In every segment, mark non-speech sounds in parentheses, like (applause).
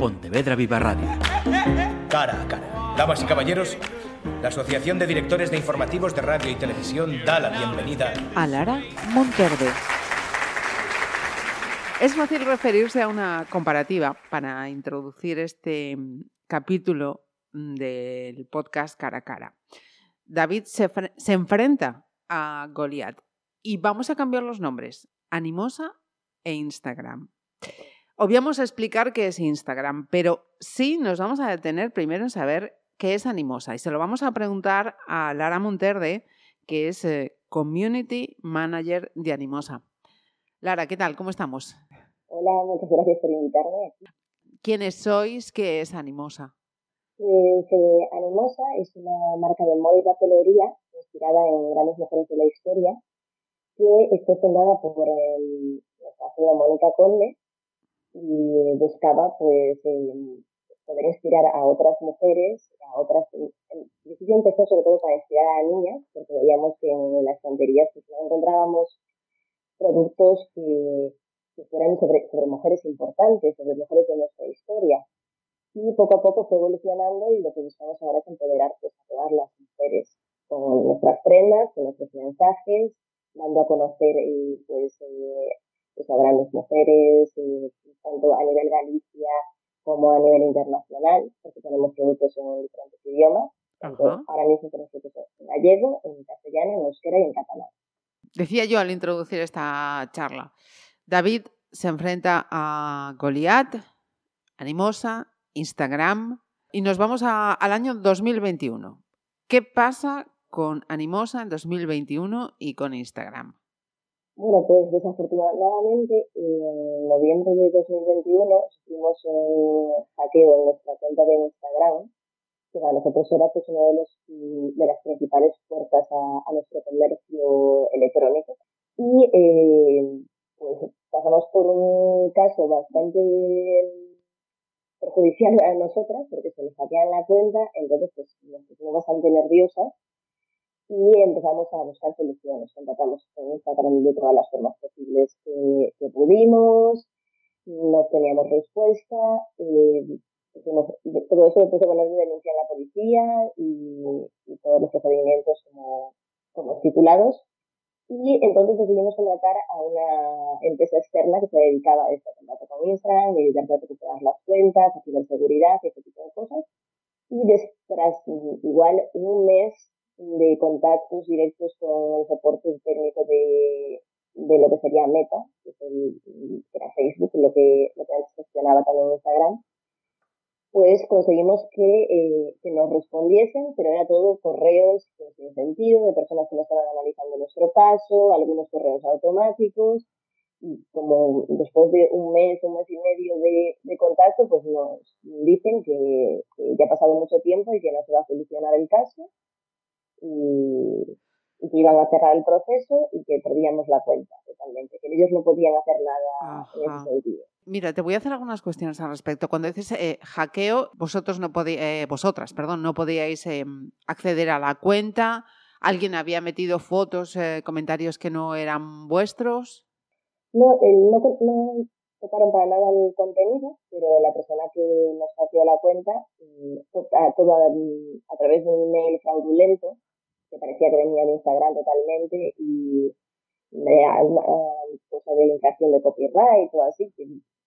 Pontevedra Viva Radio. Cara a cara. Damas y caballeros, la Asociación de Directores de Informativos de Radio y Televisión da la bienvenida a Lara Monterde. Es fácil referirse a una comparativa para introducir este capítulo del podcast cara a cara. David se, se enfrenta a Goliath y vamos a cambiar los nombres, Animosa e Instagram. Obviamos a explicar qué es Instagram, pero sí nos vamos a detener primero en saber qué es Animosa y se lo vamos a preguntar a Lara Monterde, que es eh, Community Manager de Animosa. Lara, ¿qué tal? ¿Cómo estamos? Hola, muchas gracias por invitarme. ¿Quiénes sois? ¿Qué es Animosa? Pues, eh, Animosa es una marca de moda y papelería inspirada en grandes mujeres de la historia que fue fundada por el, la Mónica Conde y buscaba pues eh, poder inspirar a otras mujeres, a otras, el principio empezó sobre todo para inspirar a niñas, porque veíamos que en las estanterías pues, no encontrábamos productos que, que fueran sobre, sobre mujeres importantes, sobre mujeres de nuestra historia. Y poco a poco fue evolucionando y lo que buscamos ahora es empoderar pues, a todas las mujeres con nuestras prendas, con nuestros mensajes, dando a conocer eh, pues, eh, pues, a grandes mujeres, eh, tanto a nivel Galicia como a nivel internacional, porque tenemos productos en diferentes idiomas. ahora mismo tenemos productos en gallego, en castellano, en euskera y en catalán. Decía yo al introducir esta charla, David se enfrenta a Goliath, Animosa, Instagram y nos vamos al año 2021. ¿Qué pasa con Animosa en 2021 y con Instagram? Bueno, pues desafortunadamente en noviembre de 2021 sufrimos un hackeo en nuestra cuenta de Instagram, que para nosotros era pues uno de, de las principales puertas a, nuestro comercio electrónico. Y eh, pues pasamos por un caso bastante perjudicial a nosotras, porque se nos hackean la cuenta, entonces pues nos pusimos bastante nerviosas y empezamos a buscar soluciones. Contactamos con Instagram de todas las formas posibles que, pudimos, no teníamos respuesta, eh, todo eso lo puse a poner de denuncia en la policía y, todos los procedimientos como, como estipulados. Y entonces decidimos contratar a una empresa externa que se dedicaba a esto, contacto con Instagram, dedicarse a recuperar las cuentas, a ciberseguridad y ese tipo de cosas. Y tras igual un mes de contactos directos con el soporte técnico de, de lo que sería Meta, que, es el, que era Facebook, lo que, lo que antes gestionaba también Instagram, pues conseguimos que, eh, que nos respondiesen, pero era todo correos sin sentido, de personas que no estaban analizando nuestro caso, algunos correos automáticos, y como después de un mes, un mes y medio de, de contacto, pues nos dicen que, ya ha pasado mucho tiempo y que no se va a solucionar el caso y, que iban a cerrar el proceso y que perdíamos la cuenta totalmente, que ellos no podían hacer nada en ese sentido. Mira, te voy a hacer algunas cuestiones al respecto. Cuando dices eh, hackeo, vosotros no eh, vosotras, perdón, no podíais em, acceder a la cuenta. ¿Alguien había metido fotos, eh, comentarios que no eran vuestros? No, no, no, tocaron para nada el contenido, pero la persona que nos hackeó la cuenta, mm, a, todo a, a través de un email fraudulento, que parecía que venía de Instagram totalmente y de cosa de infracción de copyright o así, que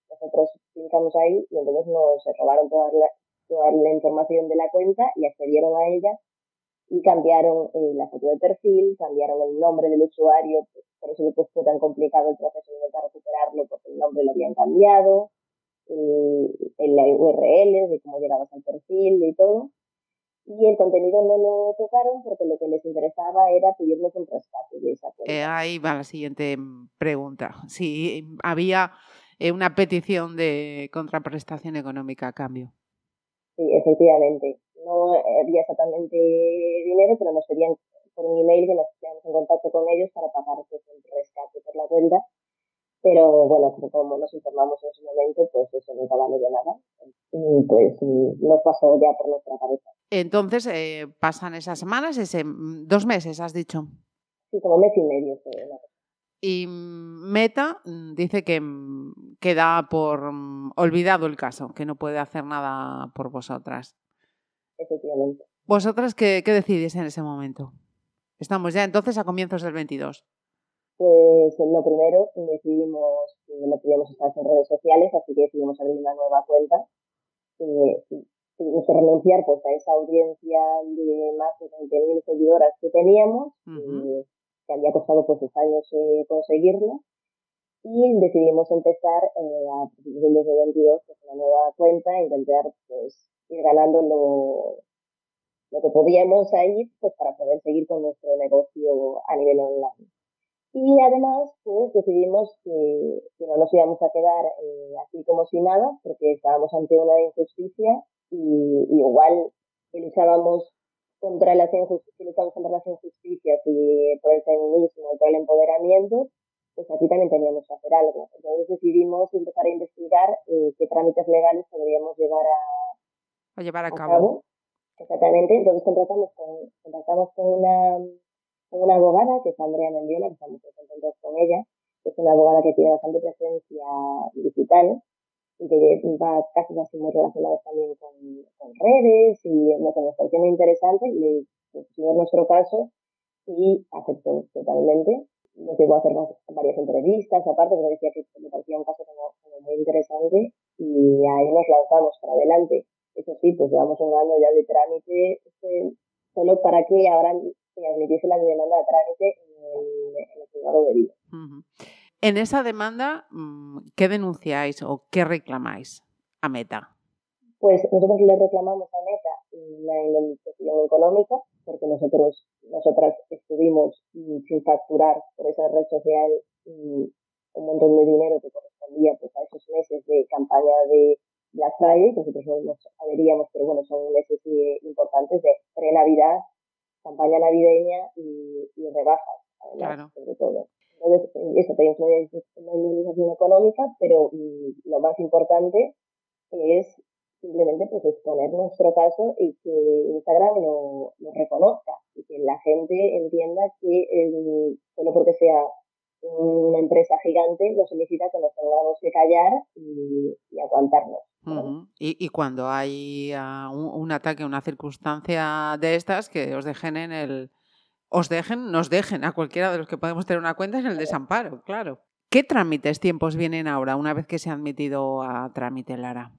nosotros pinchamos ahí y entonces nos robaron toda la, toda la información de la cuenta y accedieron a ella y cambiaron eh, la foto de perfil, cambiaron el nombre del usuario, pues, por eso después fue tan complicado el proceso de intentar recuperarlo porque el nombre lo habían cambiado, el, el URL de cómo llegabas al perfil y todo y el contenido no lo tocaron porque lo que les interesaba era pedirnos un rescate de esa eh, ahí va la siguiente mm, pregunta. Si había eh, una petición de contraprestación económica a cambio. Sí, efectivamente. No había exactamente dinero, pero nos pedían por un email que nos pusiéramos en contacto con ellos para pagar pues, el rescate por la cuenta pero bueno, como nos informamos en ese momento, pues eso nunca vale de nada. Y pues nos pasó ya por nuestra cabeza. Entonces, eh, pasan esas semanas, ese, mm, dos meses, has dicho. Sí, como mes y medio. Y Meta mm, dice que mm, queda por mm, olvidado el caso, que no puede hacer nada por vosotras. Efectivamente. ¿Vosotras qué, qué decidís en ese momento? Estamos ya entonces a comienzos del 22. Pues lo primero, decidimos que no podíamos estar en redes sociales, así que decidimos abrir una nueva cuenta. Eh, tuvimos que renunciar pues, a esa audiencia de más de 20.000 seguidoras que teníamos, eh, que había costado pues, dos años eh, conseguirlo. Y decidimos empezar eh, a principios del 2022 pues, una nueva cuenta, intentar pues, ir ganando lo, lo que podíamos ahí pues, para poder seguir con nuestro negocio a nivel online. Y además, pues decidimos que, que no nos íbamos a quedar eh, así como si nada, porque estábamos ante una injusticia y, y igual que luchábamos contra las injusticias, contra las injusticias y por el feminismo y por el empoderamiento, pues aquí también teníamos que hacer algo. Entonces decidimos empezar a investigar eh, qué trámites legales podríamos llevar a, a llevar a, cabo. Exactamente. Entonces contratamos con, contratamos con una una abogada, que es Andrea Mendiola, que estamos muy contentos con ella, es una abogada que tiene bastante presencia digital y que va casi así muy relacionado también con, con redes y lo que nos pareció muy interesante, le pusimos nuestro caso y aceptó totalmente. Nos llevó a hacer varias entrevistas, aparte, porque decía que me parecía un caso como, muy interesante y ahí nos lanzamos para adelante. Eso sí, pues llevamos un año ya de trámite, este, solo para que ahora se admitiese la demanda de trámite en el, en el juzgado de. En esa demanda, mm, ¿qué denunciáis o qué reclamáis a Meta? Pues nosotros le reclamamos a Meta la indemnización económica, porque nosotros, nosotras estuvimos mm, sin facturar por esa red social mm, un montón de dinero que correspondía pues, a esos meses de campaña de Black Friday, que nosotros no nos adheríamos, pero bueno, son meses eh, importantes de pre-Navidad campaña navideña y, y rebajas, además, sobre todo. Entonces, eso, tenemos una indemnización económica, pero mm, lo más importante es simplemente pues exponer nuestro caso y que Instagram lo, lo reconozca y que la gente entienda que eh, solo porque sea una empresa gigante no significa que nos tengamos que callar y, y aguantarnos. Y, y, cuando hay uh, un, un, ataque, una circunstancia de estas, que os dejen en el... Os dejen, nos dejen a cualquiera de los que podemos tener una cuenta en el desamparo, claro. ¿Qué trámites, tiempos vienen ahora, una vez que se ha admitido a trámite, Lara?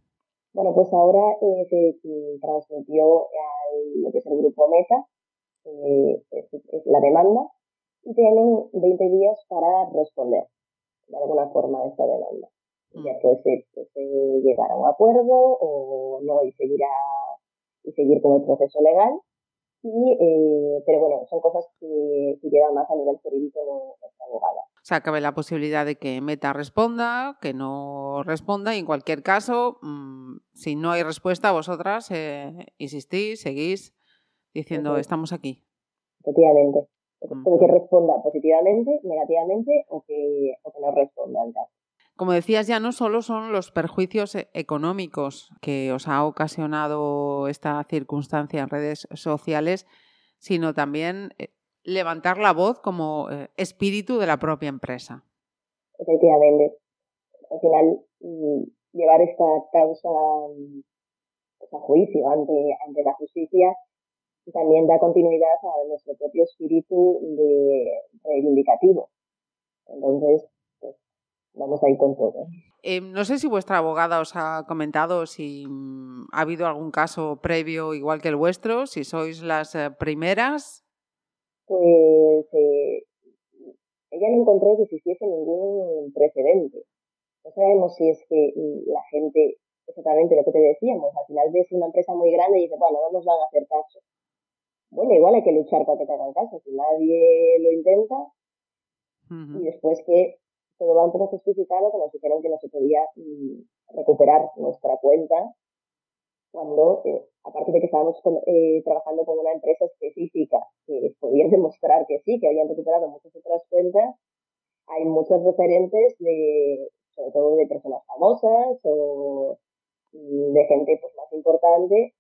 Bueno, pues ahora eh, se transmitió a lo que es el grupo Meta, eh, es, es la demanda, y tienen 20 días para responder de alguna forma a esta demanda. Ya mm. puede ser que se llegar a un acuerdo o no y seguir, a, y seguir con el proceso legal. Y, eh, pero bueno, son cosas que, que llevan más a nivel jurídico de nuestra abogada. O sea, cabe la posibilidad de que Meta responda, que no responda, y en cualquier caso, mmm, si no hay respuesta, vosotras eh, insistís, seguís diciendo, estamos aquí. Efectivamente. Puede que responda positivamente, negativamente o que, o que no responda caso. Como decías, ya no solo son los perjuicios e-, económicos que os ha ocasionado esta circunstancia en redes sociales, sino también eh, levantar la voz como eh, espíritu de la propia empresa. Efectivamente. Al final, mm, llevar esta causa a juicio ante, ante la justicia también da continuidad a nuestro propio espíritu de reivindicativo. Entonces, vamos a ir con todo. Eh, no sé si vuestra abogada os ha comentado si mm, ha habido algún caso previo igual que el vuestro, si sois las eh, primeras. Pues eh, ella no encontró que existiese ningún precedente. No sabemos si es que la gente, exactamente lo que te decíamos, al final ves una empresa muy grande y dice, bueno, no nos van a hacer caso bueno, igual hay que luchar para que te hagan caso. Si nadie lo intenta, uh -huh. y después que todo va un poco justificado, que nos dijeron que no se podía mm, recuperar nuestra cuenta cuando, eh, aparte de que estábamos con, eh, trabajando con una empresa específica que podía (laughs) demostrar que sí, que habían recuperado muchas otras cuentas, hay muchos referentes de, sobre todo de personas famosas o mm, de gente pues más importante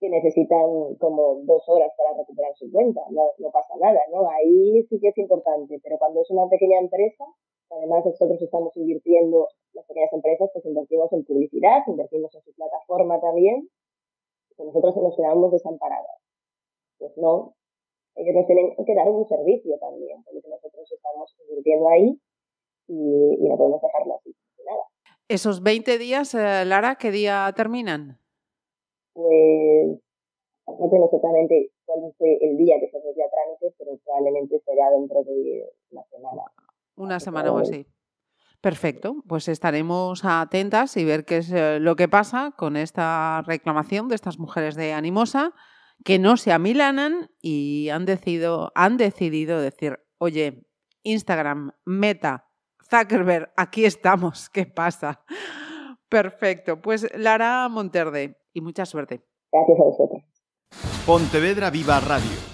que necesitan como dos horas para recuperar su cuenta, no, no pasa nada, ¿no? Ahí sí que es importante, pero cuando es una pequeña empresa, además nosotros estamos invirtiendo, las pequeñas empresas, pues invertimos en publicidad, invertimos en su plataforma también, pues nosotros nos quedamos desamparadas. Pues no, ellos nos tienen que dar un servicio también, porque nosotros estamos invirtiendo ahí y, no podemos dejarlo así, nada. ¿Esos 20 días, eh, Lara, qué día terminan? Pues no tengo exactamente cuál fue el día que se a trámite, pero probablemente será dentro de una semana. Una semana o así. Perfecto, pues estaremos atentas y ver qué es eh, lo que pasa con esta reclamación de estas mujeres de Animosa que no se amilanan y han decidido, han decidido decir, oye, Instagram, Meta, Zuckerberg, aquí estamos, ¿qué pasa? Perfecto, pues Lara Monterde, y mucha suerte. Gracias a vosotros. Pontevedra Viva Radio.